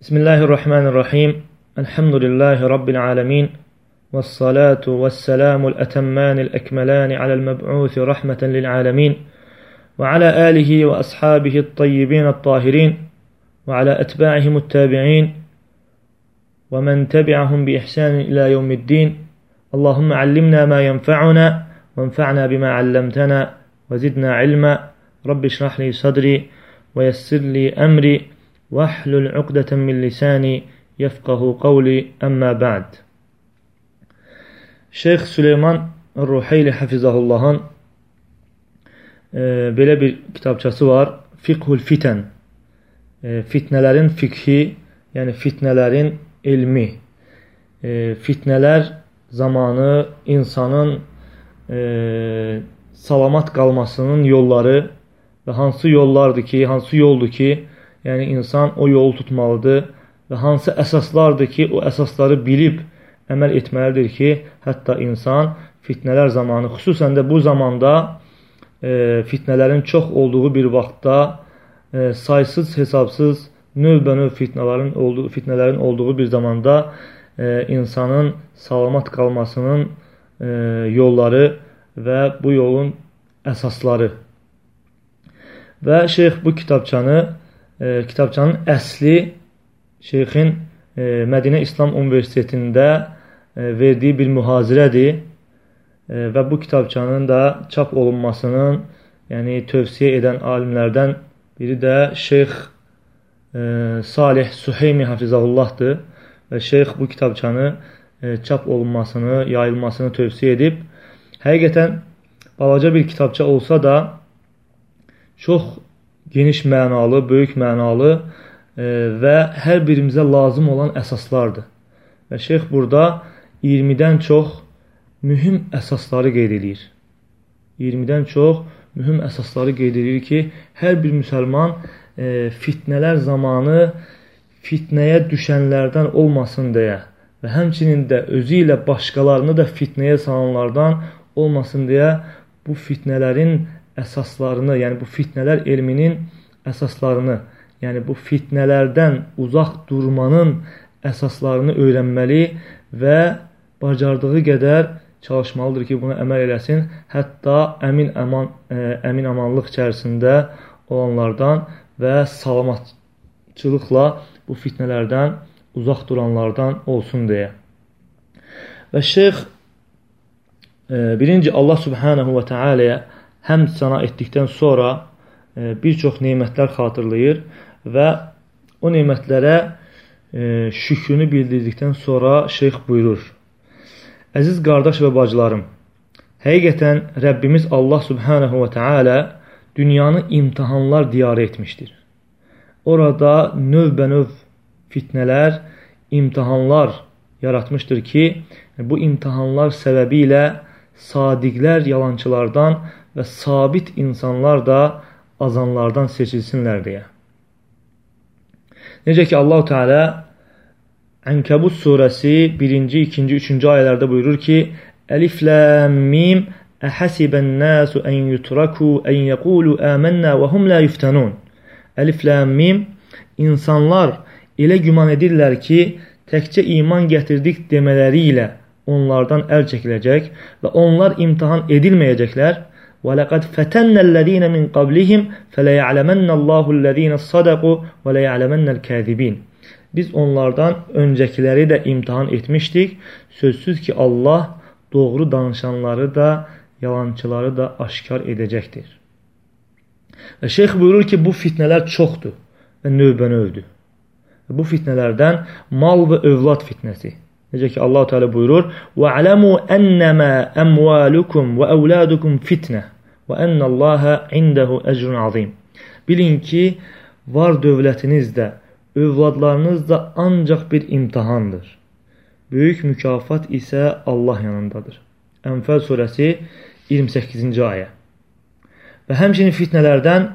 بسم الله الرحمن الرحيم الحمد لله رب العالمين والصلاة والسلام الأتمان الأكملان على المبعوث رحمة للعالمين وعلى آله وأصحابه الطيبين الطاهرين وعلى أتباعهم التابعين ومن تبعهم بإحسان إلى يوم الدين اللهم علمنا ما ينفعنا وانفعنا بما علمتنا وزدنا علما رب اشرح لي صدري ويسر لي أمري واحلل عقدة من لساني يفقه قولي أما بعد Şeyx Süleyman Ruheyli Hafizahullahın e, belə bir kitabçası var. Fiqhul Fitən. E, fitnələrin fiqhi, yəni fitnələrin elmi. E, fitnələr zamanı insanın e, salamat qalmasının yolları və hansı yollardır ki, hansı yoldur ki, yəni insan o yolu tutmalıdır və hansı əsaslardır ki, o əsasları bilib əməl etməlidir ki, hətta insan fitnələr zamanı, xüsusən də bu zamanda e, fitnələrin çox olduğu bir vaxtda e, saysız hesabsız növbənöv fitnələrin olduğu fitnələrin olduğu bir zamanda e, insanın salamat qalmasının e, yolları və bu yolun əsasları. Və şeyx bu kitabçanı e, kitabçanın əsli şeyxin e, Mədinə İslam Universitetində e, verdiyi bir mühazirədir e, və bu kitabçanın da çap olunmasının yəni tövsiyə edən alimlərdən biri də Şeyx e, Salih Suheymi Hafizahullahdır və şeyx bu kitabçanı e, çap olunmasını, yayılmasını tövsiyə edib. Həqiqətən balaca bir kitabça olsa da çox geniş mənalı, böyük mənalı e, və hər birimizə lazım olan əsaslardır. Və şeyx burada 20-dən çox mühüm əsasları qeyd edir. 20-dən çox mühüm əsasları qeyd edir ki, hər bir müsəlman e, fitnələr zamanı fitnəyə düşənlərdən olmasın deyə və həmçinin də özü ilə başqalarını da fitnəyə salanlardan olmasın deyə bu fitnələrin əsaslarını, yəni bu fitnələr elminin əsaslarını, yəni bu fitnələrdən uzaq durmanın əsaslarını öyrənməli və bacardığı qədər çalışmalıdır ki, buna əməl eləsin. Hətta əmin əman ə, e, əmin amanlıq içərisində olanlardan və salamatçılıqla bu fitnələrdən uzaq duranlardan olsun deyə. Və şeyx e, birinci Allah Subhanahu və Taala'ya həmd sana etdikdən sonra e, bir çox nemətlər xatırlayır və o nemətlərə e, şükrünü bildirdikdən sonra şeyx buyurur. Əziz qardaş və bacılarım, həqiqətən Rəbbimiz Allah Subhanahu və Teala dünyanı imtihanlar diyarı etmişdir. Orada növbənöv fitnələr, imtihanlar yaratmışdır ki, bu imtihanlar səbəbi ilə sadiqlər yalançılardan və sabit insanlar da azanlardan seçilsinlər deyə. Necə ki Allah Teala Ənkəbut surəsi 1-ci, 2-ci, 3-cü ayələrdə buyurur ki: Əlif lam mim Əhəsibən nasu ən yutraku ən yəqulu amannə və hum la yuftanun. Əlif lam mim insanlar elə güman edirlər ki, təkcə iman gətirdik demələri ilə onlardan əl çəkiləcək və onlar imtahan edilməyəcəklər وَلَقَدْ فَتَنَّ الَّذ۪ينَ مِنْ قَبْلِهِمْ فَلَيَعْلَمَنَّ اللّٰهُ الَّذ۪ينَ صَدَقُوا وَلَيَعْلَمَنَّ الْكَاذِب۪ينَ Biz onlardan öncekileri de imtihan etmiştik. Sözsüz ki Allah doğru danışanları da yalancıları da aşkar edecektir. Ve şeyh buyurur ki bu fitneler çoktu ve növbənövdür. Bu fitnelerden mal ve övlad fitnesi. Necə ki Allah Teala buyurur: "Və alamu ennema amwalukum və auladukum fitnə və ennallaha indehu ecrun azim." Bilin ki, var dövlətiniz də, övladlarınız da ancaq bir imtahandır. Böyük mükafat isə Allah yanındadır. Ənfəl surəsi 28-ci ayə. Və həmçinin fitnələrdən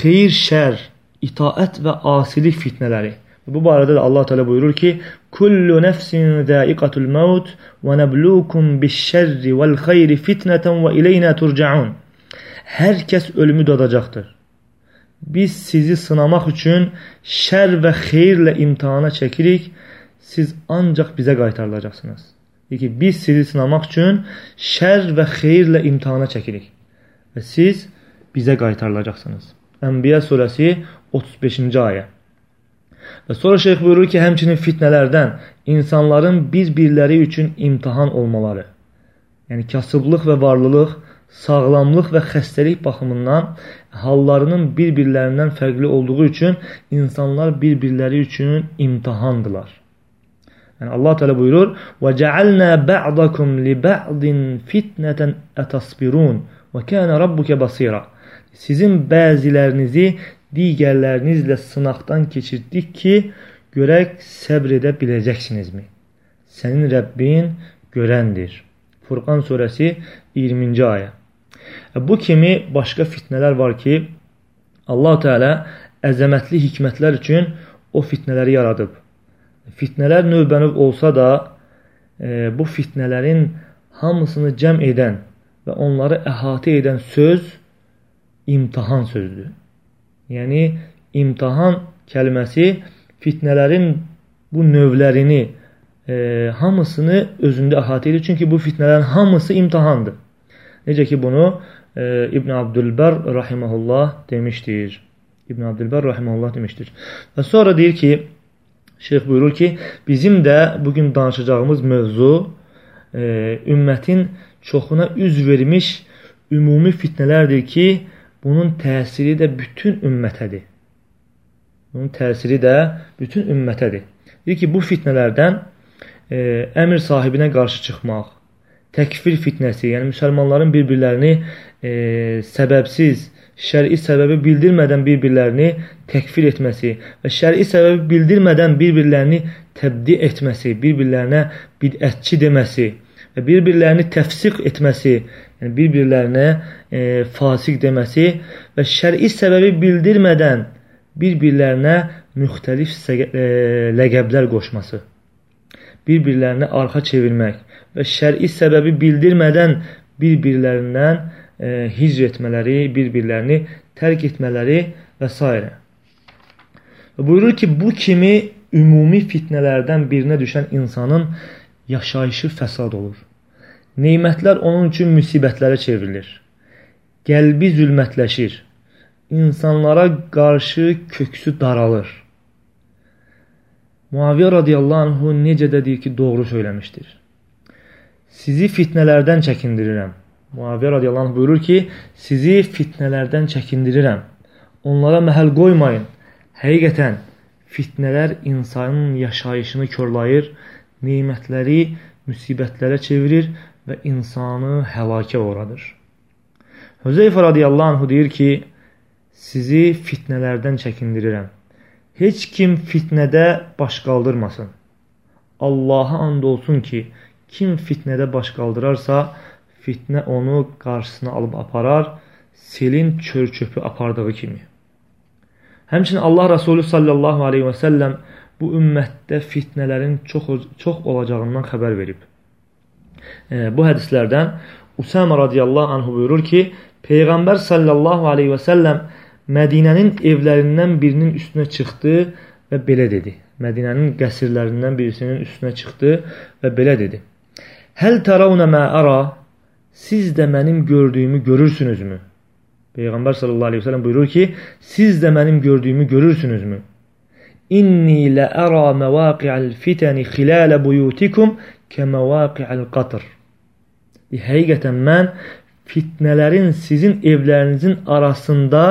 xeyir, şər, itaət və asilik fitnələri Bu barədə də Allah Teala buyurur ki: "Kullu nefsin zaiqatul maut və nabluukum biş-şerri vel-xeyri fitneten və ileyna turcaun." Hər kəs ölümü dadacaqdır. biz sizi sınamaq üçün şər və xeyirlə imtihana çəkirik, siz ancaq bizə qaytarılacaqsınız. Deyir ki, biz sizi sınamaq üçün şər və xeyirlə imtihana çəkirik və siz bizə qaytarılacaqsınız. Ənbiya surəsi 35-ci ayə. Və sonra şeyx buyurur ki, həmçinin fitnələrdən insanların bir-birləri üçün imtihan olmaları, yəni kasıblıq və varlılıq, sağlamlıq və xəstəlik baxımından hallarının bir-birlərindən fərqli olduğu üçün insanlar bir-birləri üçün imtihandılar. Yəni Allah Teala buyurur: "Və cealna ba'dakum li ba'din fitneten etasbirun və kana rabbuka basira." Sizin bəzilərinizi digərlərinizlə sınaqdan keçirdik ki, görək səbr edə biləcəksinizmi? Sənin Rəbbin görəndir. Furqan surəsi 20-ci ayə. Bu kimi başqa fitnələr var ki, Allah Teala əzəmətli hikmətlər üçün o fitnələri yaradıb. Fitnələr növbənöv olsa da, e, bu fitnələrin hamısını cəm edən və onları əhatə edən söz imtihan sözdür. Yəni, imtihan kəlməsi fitnələrin bu növlərini e, hamısını özündə əhatə edir. Çünki bu fitnələrin hamısı imtihandır. Necə ki, bunu e, İbn Abdülbər rahiməhullah demişdir. İbn Abdülbər rahiməhullah demişdir. Və sonra deyir ki, şeyx buyurur ki, bizim də bugün danışacağımız mövzu e, ümmətin çoxuna üz vermiş ümumi fitnələrdir ki, bunun təsiri də bütün ümmətədir. Bunun təsiri də bütün ümmətədir. Deyir ki, bu fitnələrdən e, əmir sahibinə qarşı çıxmaq, təkfir fitnəsi, yəni müsəlmanların bir-birlərini e, səbəbsiz, şəri səbəbi bildirmədən bir-birlərini təkfir etməsi və şəri səbəbi bildirmədən bir-birlərini təbdi etməsi, bir-birlərinə bidətçi deməsi və bir-birlərini təfsiq etməsi, yəni bir-birlərinə e, fasiq deməsi və şəri səbəbi bildirmədən bir-birlərinə müxtəlif e, ləqəblər qoşması, bir-birlərinə arxa çevirmək və şəri səbəbi bildirmədən bir-birlərindən e, hicr etmələri, bir-birlərini tərk etmələri və s. Və buyurur ki, bu kimi ümumi fitnələrdən birinə düşən insanın yaşayışı fəsad olur. Neymətlər onun üçün müsibətlərə çevrilir. Qəlbi zülmətləşir insanlara qarşı köksü daralır. Muaviyyə radiyallahu anhu necə də deyir ki, doğru söyləmişdir. Sizi fitnələrdən çəkindirirəm. Muaviyyə radiyallahu anh buyurur ki, sizi fitnələrdən çəkindirirəm. Onlara məhəl qoymayın. Həqiqətən, fitnələr insanın yaşayışını körlayır, neymətləri müsibətlərə çevirir və insanı həlakə uğradır. Hüzeyfə radiyallahu anhu deyir ki, sizi fitnələrdən çəkindirirəm. Heç kim fitnədə baş qaldırmasın. Allaha and olsun ki, kim fitnədə baş qaldırarsa, fitnə onu qarşısına alıb aparar, selin çör-çöpü apardığı kimi. Həmçinin Allah Resulü sallallahu aleyhi və səlləm bu ümmətdə fitnələrin çox, çox olacağından xəbər verib. Bu hədislərdən Usama radiyallahu anhu buyurur ki, Peyğəmbər sallallahu aleyhi və səlləm Mədinənin evlərindən birinin üstünə çıxdı və belə dedi. Mədinənin qəsrlərindən birisinin üstünə çıxdı və belə dedi. Həl tarawna ma ara? Siz də mənim gördüyümü görürsünüzmü? Peyğəmbər sallallahu əleyhi və səlləm buyurur ki, siz də mənim gördüyümü görürsünüzmü? İnni la ara mawaqi'al fitani xilal buyutikum kemawaqi'al qatr. Həqiqətən mən fitnələrin sizin evlərinizin arasında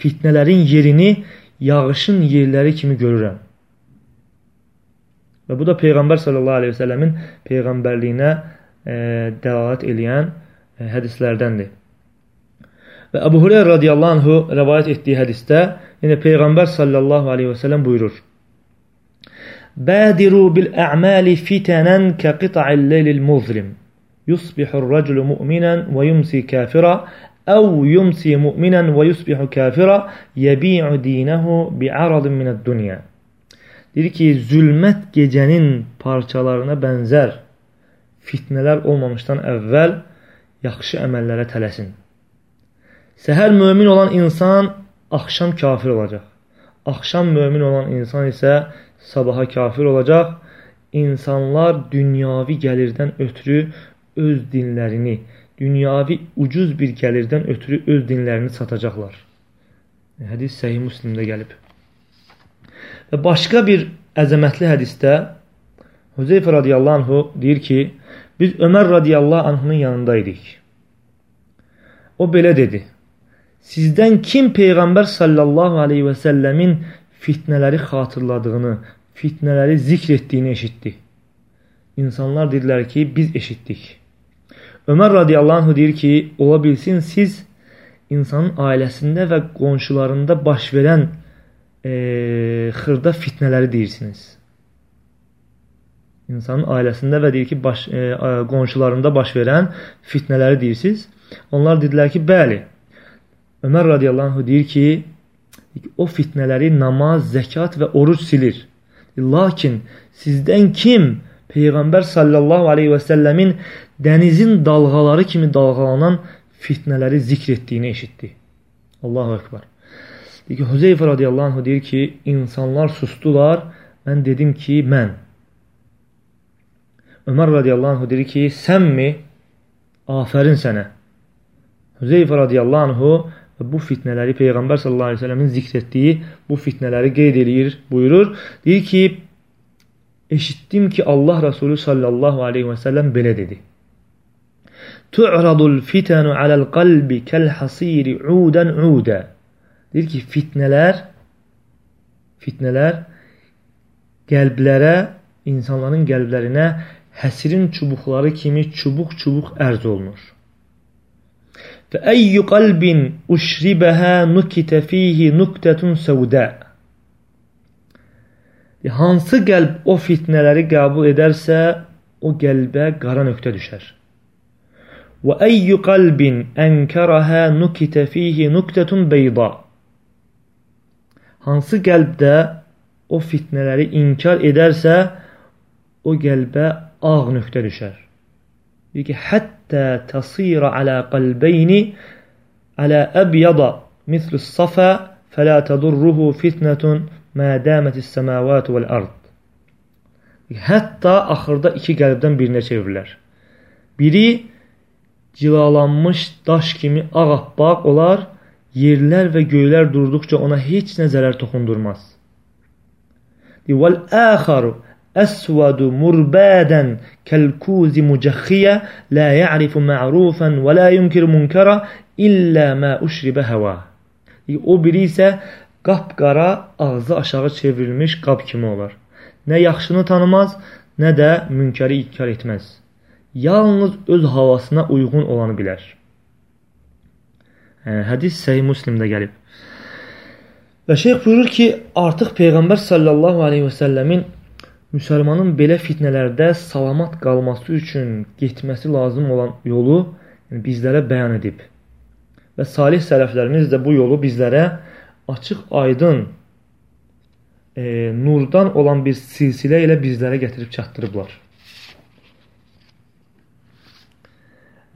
fitnələrin yerini yağışın yerləri kimi görürəm. Və bu da Peyğəmbər sallallahu aleyhi və səlləmin Peyğəmbərliyinə e, dəlalət eləyən e, hədislərdəndir. Və Əbu Hureyr radiyallahu anhu rəvayət etdiyi hədisdə yenə Peyğəmbər sallallahu aleyhi və səlləm buyurur. Bədiru bil ə'mali fitənən kə qita'il leylil muzlim. Yusbihur rəculu mu'minən və yumsi kafira Əv yumsi mu'minən və yusbihu kafira yebi'u dinəhu bi'aradın minəd dünya. Deyir ki, zülmət gecənin parçalarına bənzər fitnələr olmamışdan əvvəl yaxşı əməllərə tələsin. Səhər mömin olan insan axşam kafir olacaq. Axşam mömin olan insan isə sabaha kafir olacaq. İnsanlar dünyavi gəlirdən ötürü öz dinlərini, dünyavi ucuz bir gəlirdən ötürü öz dinlərini satacaqlar. Hədis Səhih Müslimdə gəlib. Və başqa bir əzəmətli hədisdə Hüzeyfə radiyallahu anhu deyir ki, biz Ömər radiyallahu anhunun yanında idik. O belə dedi. Sizdən kim Peyğəmbər sallallahu aleyhi və səlləmin fitnələri xatırladığını, fitnələri zikr etdiyini eşitdi. İnsanlar dedilər ki, biz eşitdik. Ömər radiyallahu anh deyir ki, ola bilsin siz insanın ailəsində və qonşularında baş verən e, xırda fitnələri deyirsiniz. İnsanın ailəsində və deyir ki, baş, e, qonşularında baş verən fitnələri deyirsiniz. Onlar dedilər ki, bəli. Ömər radiyallahu anh deyir ki, o fitnələri namaz, zəkat və oruc silir. Lakin sizdən kim Peyğəmbər sallallahu aleyhi və səlləmin dənizin dalğaları kimi dalğalanan fitnələri zikr etdiyini eşitdi. Allahu Ekber. Deyir ki, Hüzeyfə radiyallahu anh deyir ki, insanlar sustular, mən dedim ki, mən. Ömər radiyallahu anh deyir ki, sənmi? Afərin sənə. Hüzeyfə radiyallahu anh bu fitnələri Peyğəmbər sallallahu əleyhi və səlləmin zikr etdiyi bu fitnələri qeyd eləyir, buyurur. Deyir ki, eşitdim ki, Allah Rəsulü sallallahu əleyhi və səlləm belə dedi. Tu'radul fitanu alal qalbi kal hasiri udan uda. Deyir ki, fitnələr fitnələr qəlblərə, insanların qəlblərinə həsirin çubuqları kimi çubuq-çubuq ərz olunur. فأي قلب أشربها نكت فيه نكتة سوداء Hansı qəlb o fitnələri qəbul edərsə, o qəlbə qara nöqtə düşər. Və ayyu qalbin ənkaraha nukitə fihi nuktətun beyda. Hansı qəlbdə o fitnələri inkar edərsə, o qəlbə ağ nöqtə düşər. Deyir ki, həttə tasira alə qalbeyni alə əbyada mislü safa fələ tədurruhu fitnətun mə dəmətis səməvat vəl-ard. Hətta axırda iki qəlbdən birinə çevrilər. Biri cilalanmış daş kimi ağappaq olar, yerlər və göylər durduqca ona heç nə zərər toxundurmaz. Vəl-əxaru أسود مربادا كالكوز مجخية لا يعرف معروفا ولا ينكر منكرا إلا ما أشرب هوا O biri isə qapqara, ağzı aşağı çevrilmiş qab kimi olar. Nə yaxşını tanımaz, nə də münkəri inkar etməz. Yalnız öz havasına uyğun olanı bilər. Hə, hədis Səhih Müslimdə gəlib. Və şeyx buyurur ki, artıq Peyğəmbər sallallahu aleyhi və səlləmin müsəlmanın belə fitnələrdə salamat qalması üçün getməsi lazım olan yolu yəni bizlərə bəyan edib. Və salih sələflərimiz də bu yolu bizlərə açıq, aydın, e, nurdan olan bir silsilə ilə bizlərə gətirib çatdırıblar.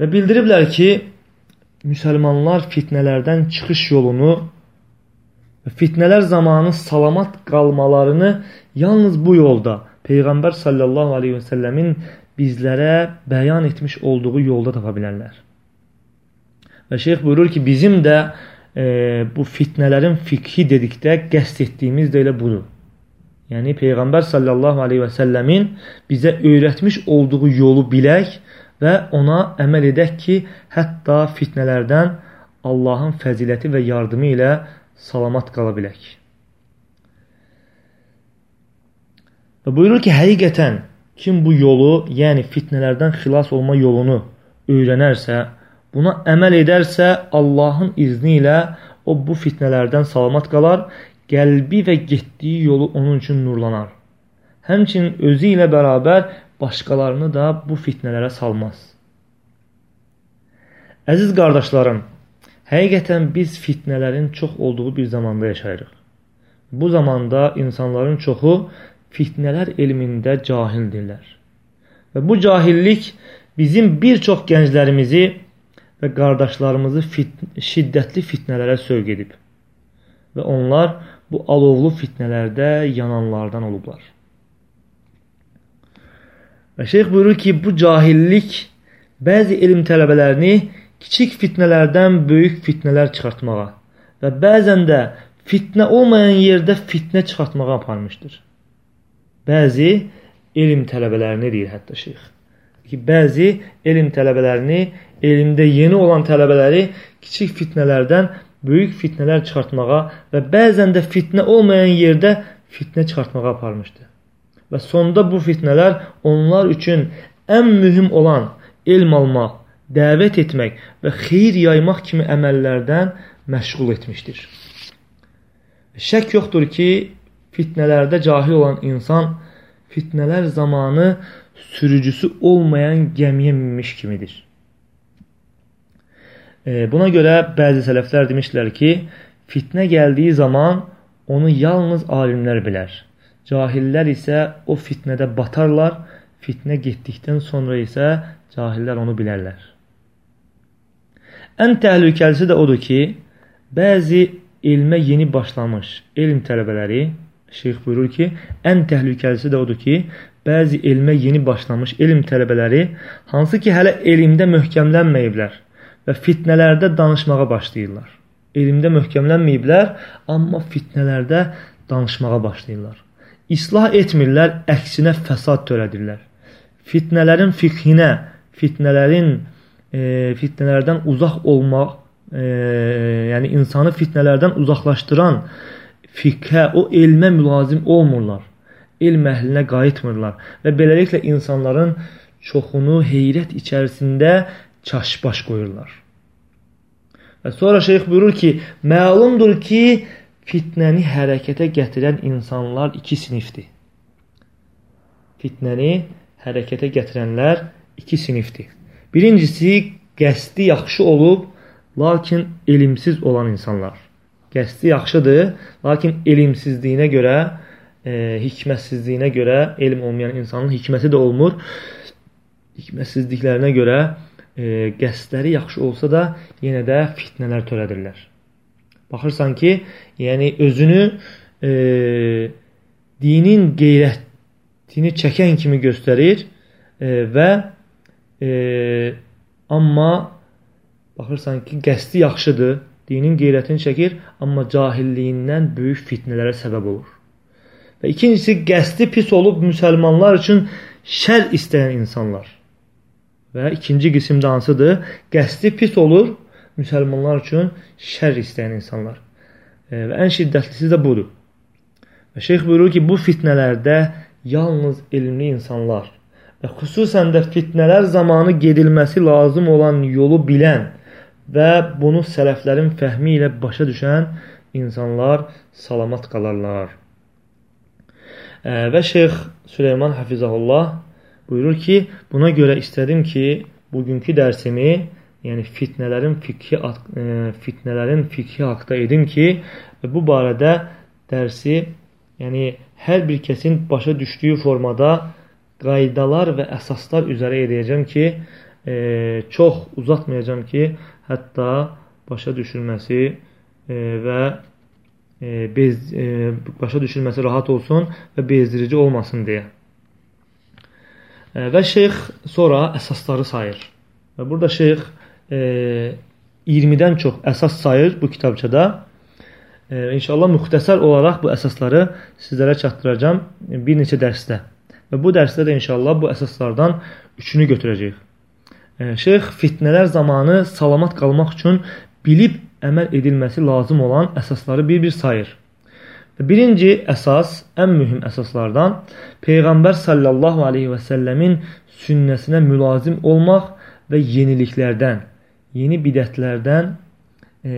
Və bildiriblər ki, müsəlmanlar fitnələrdən çıxış yolunu və fitnələr zamanı salamat qalmalarını yalnız bu yolda Peyğəmbər sallallahu aleyhi və səlləmin bizlərə bəyan etmiş olduğu yolda tapa bilərlər. Və şeyx buyurur ki, bizim də e, bu fitnələrin fikhi dedikdə qəst etdiyimiz də elə budur. Yəni Peyğəmbər sallallahu aleyhi və səlləmin bizə öyrətmiş olduğu yolu bilək və ona əməl edək ki, hətta fitnələrdən Allahın fəziləti və yardımı ilə salamat qala bilək. Və buyurur ki, həqiqətən kim bu yolu, yəni fitnələrdən xilas olma yolunu öyrənərsə, buna əməl edərsə, Allahın izni ilə o bu fitnələrdən salamat qalar, qəlbi və getdiyi yolu onun üçün nurlanar. Həmçinin özü ilə bərabər başqalarını da bu fitnələrə salmaz. Əziz qardaşlarım, Həqiqətən biz fitnələrin çox olduğu bir zamanda yaşayırıq. Bu zamanda insanların çoxu fitnələr elmində cahildirlər. Və bu cahillik bizim bir çox gənclərimizi və qardaşlarımızı fit şiddətli fitnələrə sövq edib. və onlar bu alovlu fitnələrdə yananlardan olublar. Və şeyx buyurur ki, bu cahillik bəzi elm tələbələrini kiçik fitnələrdən böyük fitnələr çıxartmağa və bəzən də fitnə olmayan yerdə fitnə çıxartmağa aparmışdır. Bəzi elm tələbələrini deyir hətta şeyx. Ki, bəzi elm tələbələrini, elmdə yeni olan tələbələri kiçik fitnələrdən böyük fitnələr çıxartmağa və bəzən də fitnə olmayan yerdə fitnə çıxartmağa aparmışdı. Və sonda bu fitnələr onlar üçün ən mühüm olan elm almaq, dəvət etmək və xeyir yaymaq kimi əməllərdən məşğul etmişdir. Şək yoxdur ki, fitnələrdə cahil olan insan fitnələr zamanı sürücüsü olmayan gəmiyə minmiş kimidir. E, buna görə bəzi sələflər demişlər ki, fitnə gəldiyi zaman onu yalnız alimlər bilər. Cahillər isə o fitnədə batarlar, fitnə getdikdən sonra isə cahillər onu bilərlər. Ən təhlükəlisi də odur ki, bəzi elmə yeni başlamış elm tələbələri şeyx buyurur ki, ən təhlükəlisi də odur ki, bəzi elmə yeni başlamış elm tələbələri hansı ki hələ elmdə möhkəmlənməyiblər və fitnələrdə danışmağa başlayırlar. Elmdə möhkəmlənməyiblər, amma fitnələrdə danışmağa başlayırlar. İslah etmirlər, əksinə fəsad törədirlər. Fitnələrin fiqhinə, fitnələrin e, fitnələrdən uzaq olmaq e, yəni insanı fitnələrdən uzaqlaşdıran fiqhə, o elmə mülazim olmurlar. Elm əhlinə qayıtmırlar və beləliklə insanların çoxunu heyrət içərisində çaşbaş qoyurlar. Və sonra şeyx buyurur ki, məlumdur ki, fitnəni hərəkətə gətirən insanlar iki sinifdir. Fitnəni hərəkətə gətirənlər iki sinifdir. Birincisi, qəsdi yaxşı olub lakin elmsiz olan insanlar. Qəsdi yaxşıdır, lakin elmsizliyinə görə, e, hikmətsizliyinə görə, elm olmayan insanın hikməti də olmur. Hikmətsizliklərinə görə e, qəsdləri yaxşı olsa da yenə də fitnələr törədirlər. Baxırsan ki, yəni özünü e, dinin qeyrətini çəkən kimi göstərir e, və e, amma Baxırsan ki, qəsdi yaxşıdır, dinin qeyrətini çəkir, amma cahilliyindən böyük fitnələrə səbəb olur. Və ikincisi, qəsdi pis olub müsəlmanlar üçün şər istəyən insanlar. Və ikinci qismdə hansıdır? Qəsdi pis olur, müsəlmanlar üçün şər istəyən insanlar. E, və ən şiddətlisi də budur. Və şeyx buyurur ki, bu fitnələrdə yalnız elmli insanlar və xüsusən də fitnələr zamanı gedilməsi lazım olan yolu bilən, və bunu sələflərin fəhmi ilə başa düşən insanlar salamat qalarlar. Və Şeyx Süleyman Hafizahullah buyurur ki, buna görə istədim ki, bugünkü dərsimi, yəni fitnələrin fikhi fitnələrin fikhi haqqında edim ki, bu barədə dərsi, yəni hər bir kəsin başa düşdüyü formada qaydalar və əsaslar üzərə edəcəm ki, e, çox uzatmayacağam ki, hətta başa düşülməsi e, və e, bez, e, başa düşülməsi rahat olsun və bezdirici olmasın deyə. Və şeyx sonra əsasları sayır. Və burada şeyx e, 20-dən çox əsas sayır bu kitabçada. İnşallah müxtəsər olaraq bu əsasları sizlərə çatdıracağam bir neçə dərsdə. Və bu dərsdə də inşallah bu əsaslardan üçünü götürəcəyik. Şeyx fitnələr zamanı salamat qalmaq üçün bilib əməl edilməsi lazım olan əsasları bir-bir sayır. Birinci əsas, ən mühüm əsaslardan Peyğəmbər sallallahu aleyhi və səlləmin sünnəsinə mülazim olmaq və yeniliklərdən, yeni bidətlərdən e,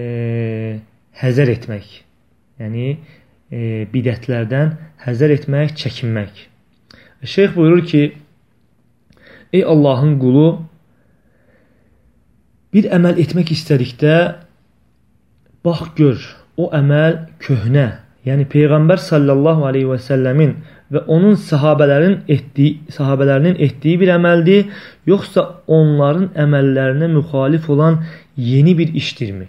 həzər etmək. Yəni, e, bidətlərdən həzər etmək, çəkinmək. Şeyx buyurur ki, Ey Allahın qulu, Bir əməl etmək istədikdə bax gör, o əməl köhnə, yəni Peyğəmbər sallallahu aleyhi və səlləmin və onun sahabələrin etdiyi, sahabələrinin etdiyi bir əməldir, yoxsa onların əməllərinə müxalif olan yeni bir işdirmi?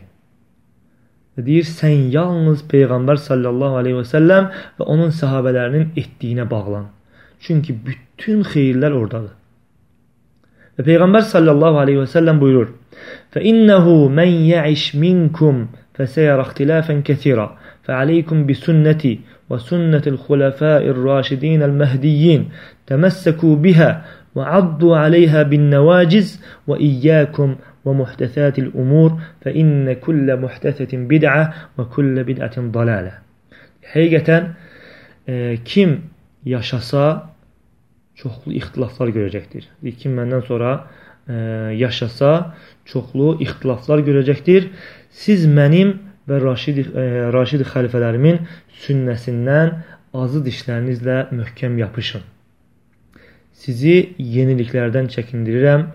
Və deyir, sən yalnız Peyğəmbər sallallahu aleyhi və səlləm və onun səhabələrinin etdiyinə bağlan. Çünki bütün xeyirlər oradadır. Və Peyğəmbər sallallahu aleyhi və səlləm buyurur, فَإِنَّهُ مَنْ يَعِشْ مِنْكُمْ فَسَيَرَ اخْتِلَافًا كَثِيرًا فَعَلَيْكُمْ بِسُنَّتِي وَسُنَّةِ الْخُلَفَاءِ الرَّاشِدِينَ الْمَهْدِيِّينَ تَمَسَّكُوا بِهَا وَعَضُّوا عَلَيْهَا بِالنَّوَاجِزِ وَإِيَّاكُمْ ومحدثات الأمور فإن كل محدثة بدعة وكل بدعة ضلالة. e, kim yaşasa çoxlu ixtilaflar görəcəkdir. Kim məndən sonra e, yaşasa çoxlu ixtilaflar görəcəkdir. Siz mənim və Raşid e, Raşid xəlifələrimin sünnəsindən azı dişlərinizlə möhkəm yapışın. Sizi yeniliklərdən çəkindirirəm.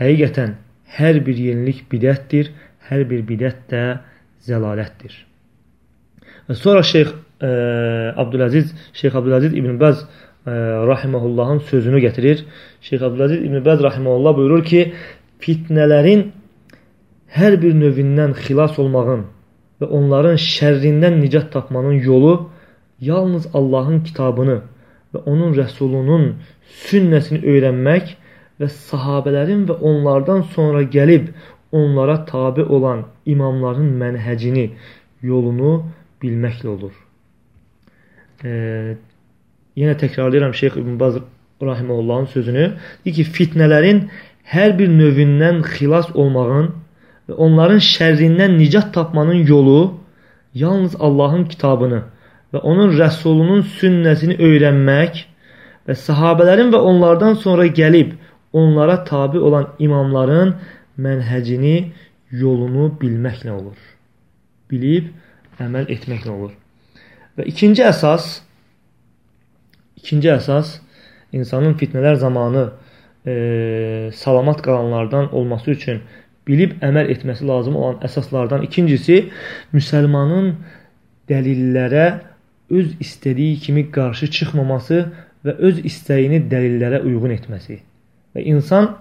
Həqiqətən hər bir yenilik bidətdir, hər bir bidət də zəlalətdir. Və sonra Şeyx e, Abdüləziz, Şeyx Abdüləziz İbn Bəz rahimehullahın sözünü gətirir. Şeyx Abdüləziz İbn Bəz rahimehullah buyurur ki, fitnələrin hər bir növündən xilas olmağın və onların şərrindən nicat tapmanın yolu yalnız Allahın kitabını və onun rəsulunun sünnəsini öyrənmək və sahabələrin və onlardan sonra gəlib onlara tabi olan imamların mənhəcini, yolunu bilməklə olur. E, yenə təkrarlayıram Şeyx İbn Baz rahimehullahın sözünü. Deyir ki, fitnələrin hər bir növündən xilas olmağın və onların şərrindən nicat tapmanın yolu yalnız Allahın kitabını və onun rəsulunun sünnəsini öyrənmək və sahabələrin və onlardan sonra gəlib onlara tabi olan imamların mənhəcini, yolunu bilməklə olur. Bilib əməl etməklə olur. Və ikinci əsas ikinci əsas insanın fitnələr zamanı e, salamat qalanlardan olması üçün bilib əməl etməsi lazım olan əsaslardan ikincisi müsəlmanın dəlillərə öz istədiyi kimi qarşı çıxmaması və öz istəyini dəlillərə uyğun etməsi. Və insan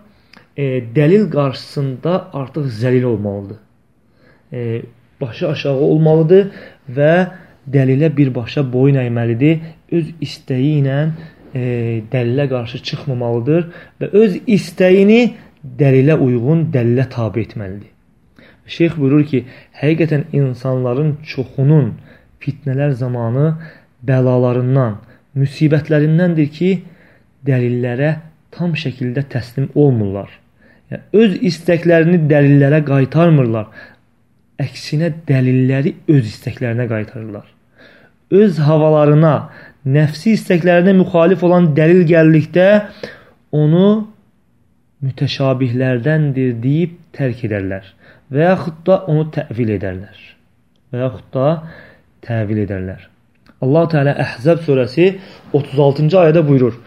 e, dəlil qarşısında artıq zəlil olmalıdır. E, başı aşağı olmalıdır və dəlilə birbaşa boyun əyməlidir. Öz istəyi ilə e, dəlilə qarşı çıxmamalıdır və öz istəyini dəlilə uyğun dəlilə tabe etməlidir. Şeyx buyurur ki, həqiqətən insanların çoxunun fitnələr zamanı bəlalarından, müsibətlərindəndir ki, dəlillərə tam şəkildə təslim olmurlar. Yəni, öz istəklərini dəlillərə qaytarmırlar. Əksinə dəlilləri öz istəklərinə qaytarırlar öz havalarına, nəfsi istəklərinə müxalif olan dəlil gəldikdə onu mütəşabihlərdəndir deyib tərk edərlər və yaxud da onu təvil edərlər. Və yaxud da təvil edərlər. Allah Teala Əhzəb surəsi 36-cı ayədə buyurur: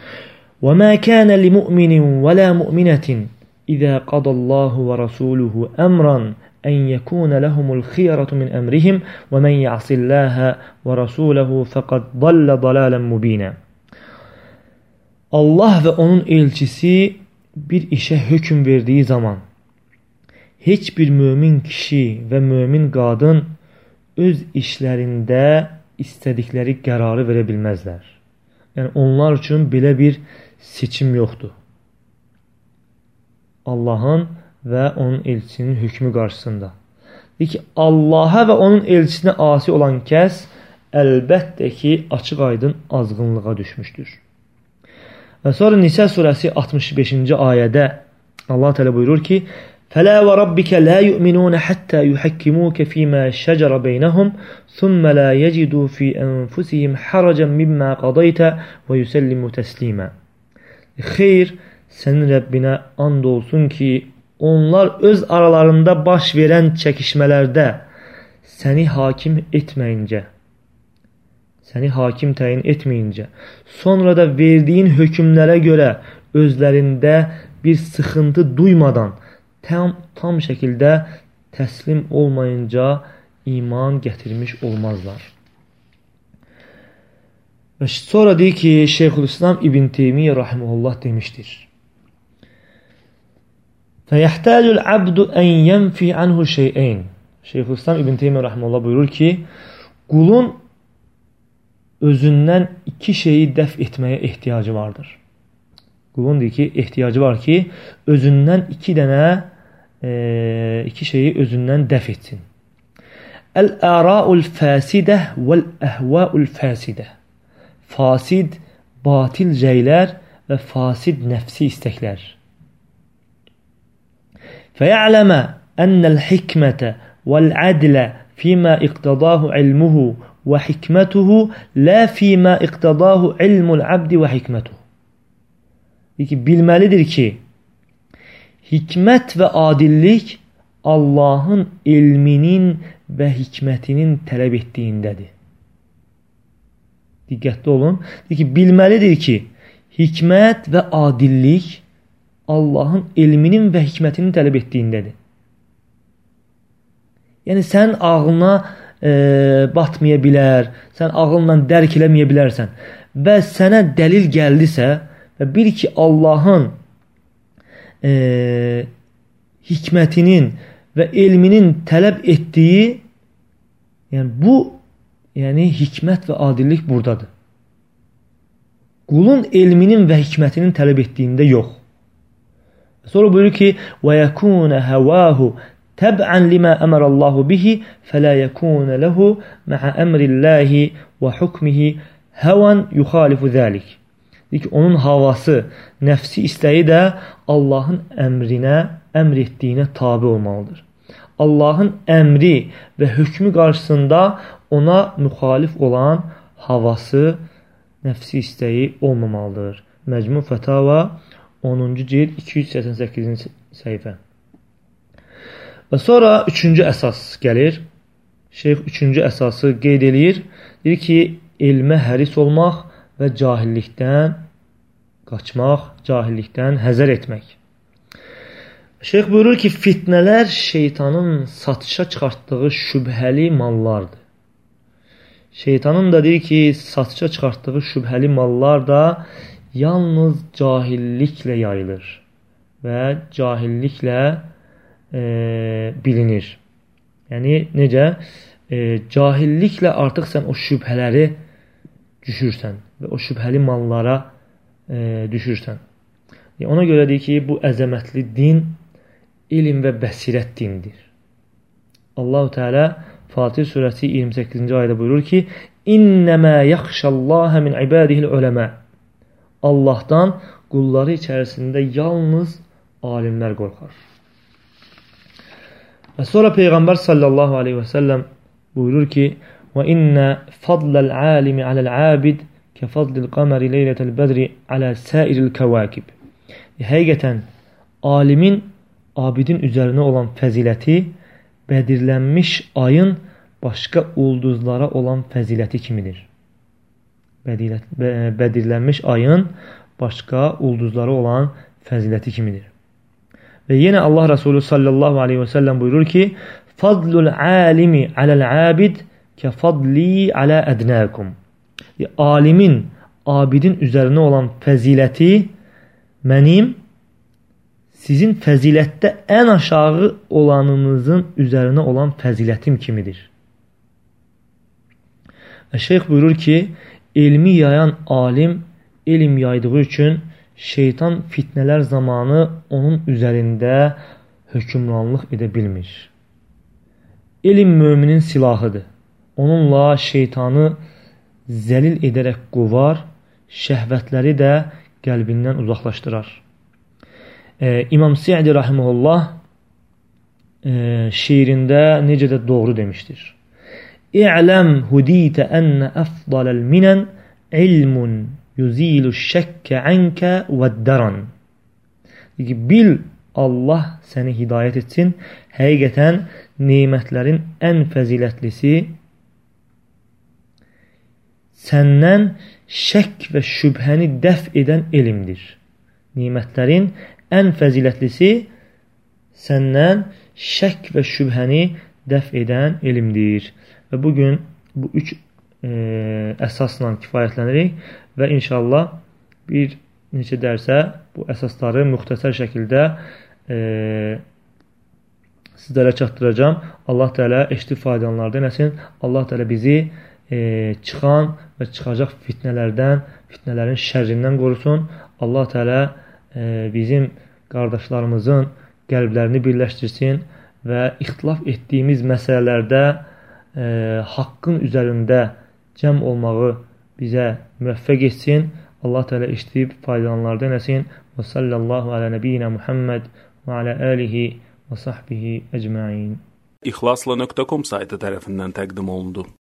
"Və mə kana li mu'minin və la mu'minatin izə qadallahu və rasuluhu əmran أن يكون لهم الخيرة من أمرهم ومن يعص الله ورسوله فقد ضل ضلالا مبينا Allah və onun elçisi bir işə hökm verdiyi zaman heç bir mömin kişi və mömin qadın öz işlərində istədikləri qərarı verə bilməzlər. Yəni onlar üçün belə bir seçim yoxdur. Allahın və onun elçisinin hökmü qarşısında. Deyir ki, Allaha və onun elçisinə asi olan kəs əlbəttə ki, açıq-aydın azğınlığa düşmüşdür. Və sonra Nisə surəsi 65-ci ayədə Allah təala buyurur ki: "Fələ və rabbikə la yu'minun hatta yuhakkimuke fima şəcərə beynəhum, thumma la yecidu fi enfusihim haracan mimma qadayta və yusallimu təslimə." Xeyr, sənin Rəbbinə and olsun ki, onlar öz aralarında baş verən çəkişmələrdə səni hakim etməyincə, səni hakim təyin etməyincə, sonra da verdiyin hökmlərə görə özlərində bir sıxıntı duymadan tam, tam şəkildə təslim olmayınca iman gətirmiş olmazlar. Və sonra deyir ki, Şeyxülislam İbn Teymiyyə rahimehullah demişdir. Fəyəhtəlül abdu ən yənfi anhu şey'eyn. Şeyxülislam İbn Teymiyyə rəhməhullah buyurur ki, qulun özündən iki şeyi dəf etməyə ehtiyacı vardır. Qulun deyir ki, ehtiyacı var ki, özündən iki dənə e, iki şeyi özündən dəf etsin. Əl-əra'ul fəsidə vəl-əhvəul fəsidə. Fasid, batil rəylər və fasid nəfsi istəklər. Fəyələmə ənəl hikmətə vəl-ədlə fīmə iqtadahu ilmuhu və hikmətuhu lə fīmə iqtadahu ilmul abdi və hikmətuhu. Ki, bilməlidir ki, hikmət və adillik Allahın elminin və hikmətinin tələb etdiyindədir. Diqqətli olun. Deyir ki, bilməlidir ki, hikmət və adillik Allahın elminin və hikmətinin tələb etdiyindədir. Yəni sən ağlına e, batmaya bilər, sən ağılla dərk eləməyə bilərsən və sənə dəlil gəldisə və bil ki, Allahın e, hikmətinin və elminin tələb etdiyi yəni bu yəni hikmət və adillik burdadır. Qulun elminin və hikmətinin tələb etdiyində yox. Sonra buyurur ki: "Və yekuna havahu təb'an limə əmərəllahu bihi fələ yəkun ləhu mə'ə əmrilləhi və hukmihi həvan yuxalifu. Deyir ki, onun havası, nəfsi istəyi də Allahın əmrinə, əmr etdiyinə tabi olmalıdır. Allahın əmri və hökmü qarşısında ona müxalif olan havası, nəfsi istəyi olmamalıdır. Məcmu Fətava 10-cu cild 288-ci səhifə. Və sonra üçüncü əsas gəlir. Şeyx üçüncü əsası qeyd eləyir. Deyir ki, elmə həris olmaq və cahillikdən qaçmaq, cahillikdən həzər etmək. Şeyx buyurur ki, fitnələr şeytanın satışa çıxartdığı şübhəli mallardır. Şeytanın da deyir ki, satışa çıxartdığı şübhəli mallar da yalnız cahilliklə yayılır və cahilliklə e, bilinir. Yəni necə? E, cahilliklə artıq sən o şübhələri düşürsən və o şübhəli mallara e, düşürsən. Yəni, ona görə deyir ki, bu əzəmətli din elm və bəsirət dindir. Allahu Teala Fatih surəsi 28-ci ayədə buyurur ki: "İnnəmə yaxşallaha min ibadihil uləmə." Allahdan qulları içərisində yalnız alimlər qorxar. Və sonra Peyğəmbər sallallahu aleyhi və səlləm buyurur ki, Və innə fadləl alimi aləl-abid kə fadlil qamari leylətəl bədri alə səiril kəvakib. Həqiqətən, alimin abidin üzərinə olan fəziləti bədirlənmiş ayın başqa ulduzlara olan fəziləti kimidir. Bədirlənmiş ayın başqa ulduzlara olan fəziləti kimidir. Və yenə Allah Resulü sallallahu aleyhi və səlləm buyurur ki, Fadlul alimi aləl-abid kə fadli alə ədnəkum. Alimin, abidin üzərinə olan fəziləti mənim sizin fəzilətdə ən aşağı olanınızın üzərinə olan fəzilətim kimidir. Və şeyx buyurur ki, elmi yayan alim elm yaydığı üçün şeytan fitnələr zamanı onun üzərində hökmranlıq edə bilmir. Elm möminin silahıdır. Onunla şeytanı zəlil edərək qovar, şəhvətləri də qəlbindən uzaqlaşdırar. Ee, İmam Siyadi rahimehullah e, şiirində necə də doğru demişdir. Huditə ənə əfdaləl minən ilmun yuzilu şəkkə ənkə və dəran. Bil Allah səni hidayət etsin. Həqiqətən nemətlərin ən fəzilətlisi səndən şək və şübhəni dəf edən elmdir. Nemətlərin ən fəzilətlisi səndən şək və şübhəni dəf edən elmdir. Və bu gün bu üç e, əsasla kifayətlənirik və inşallah bir neçə dərsə bu əsasları müxtəsər şəkildə e, sizlərə çatdıracağam. Allah Təala eşitib faydalananlardan eləsin. Allah Təala bizi e, çıxan və çıxacaq fitnələrdən, fitnələrin şərrindən qorusun. Allah Təala e, bizim qardaşlarımızın qəlblərini birləşdirsin və ixtilaf etdiyimiz məsələlərdə e, haqqın üzərində cəm olmağı bizə müvəffəq etsin. Allah Teala eşidib faydalananlardan eləsin. Və sallallahu alə nəbiyyina Muhammed və alə alihi və sahbihi əcmain. İxlasla.com saytı tərəfindən təqdim olundu.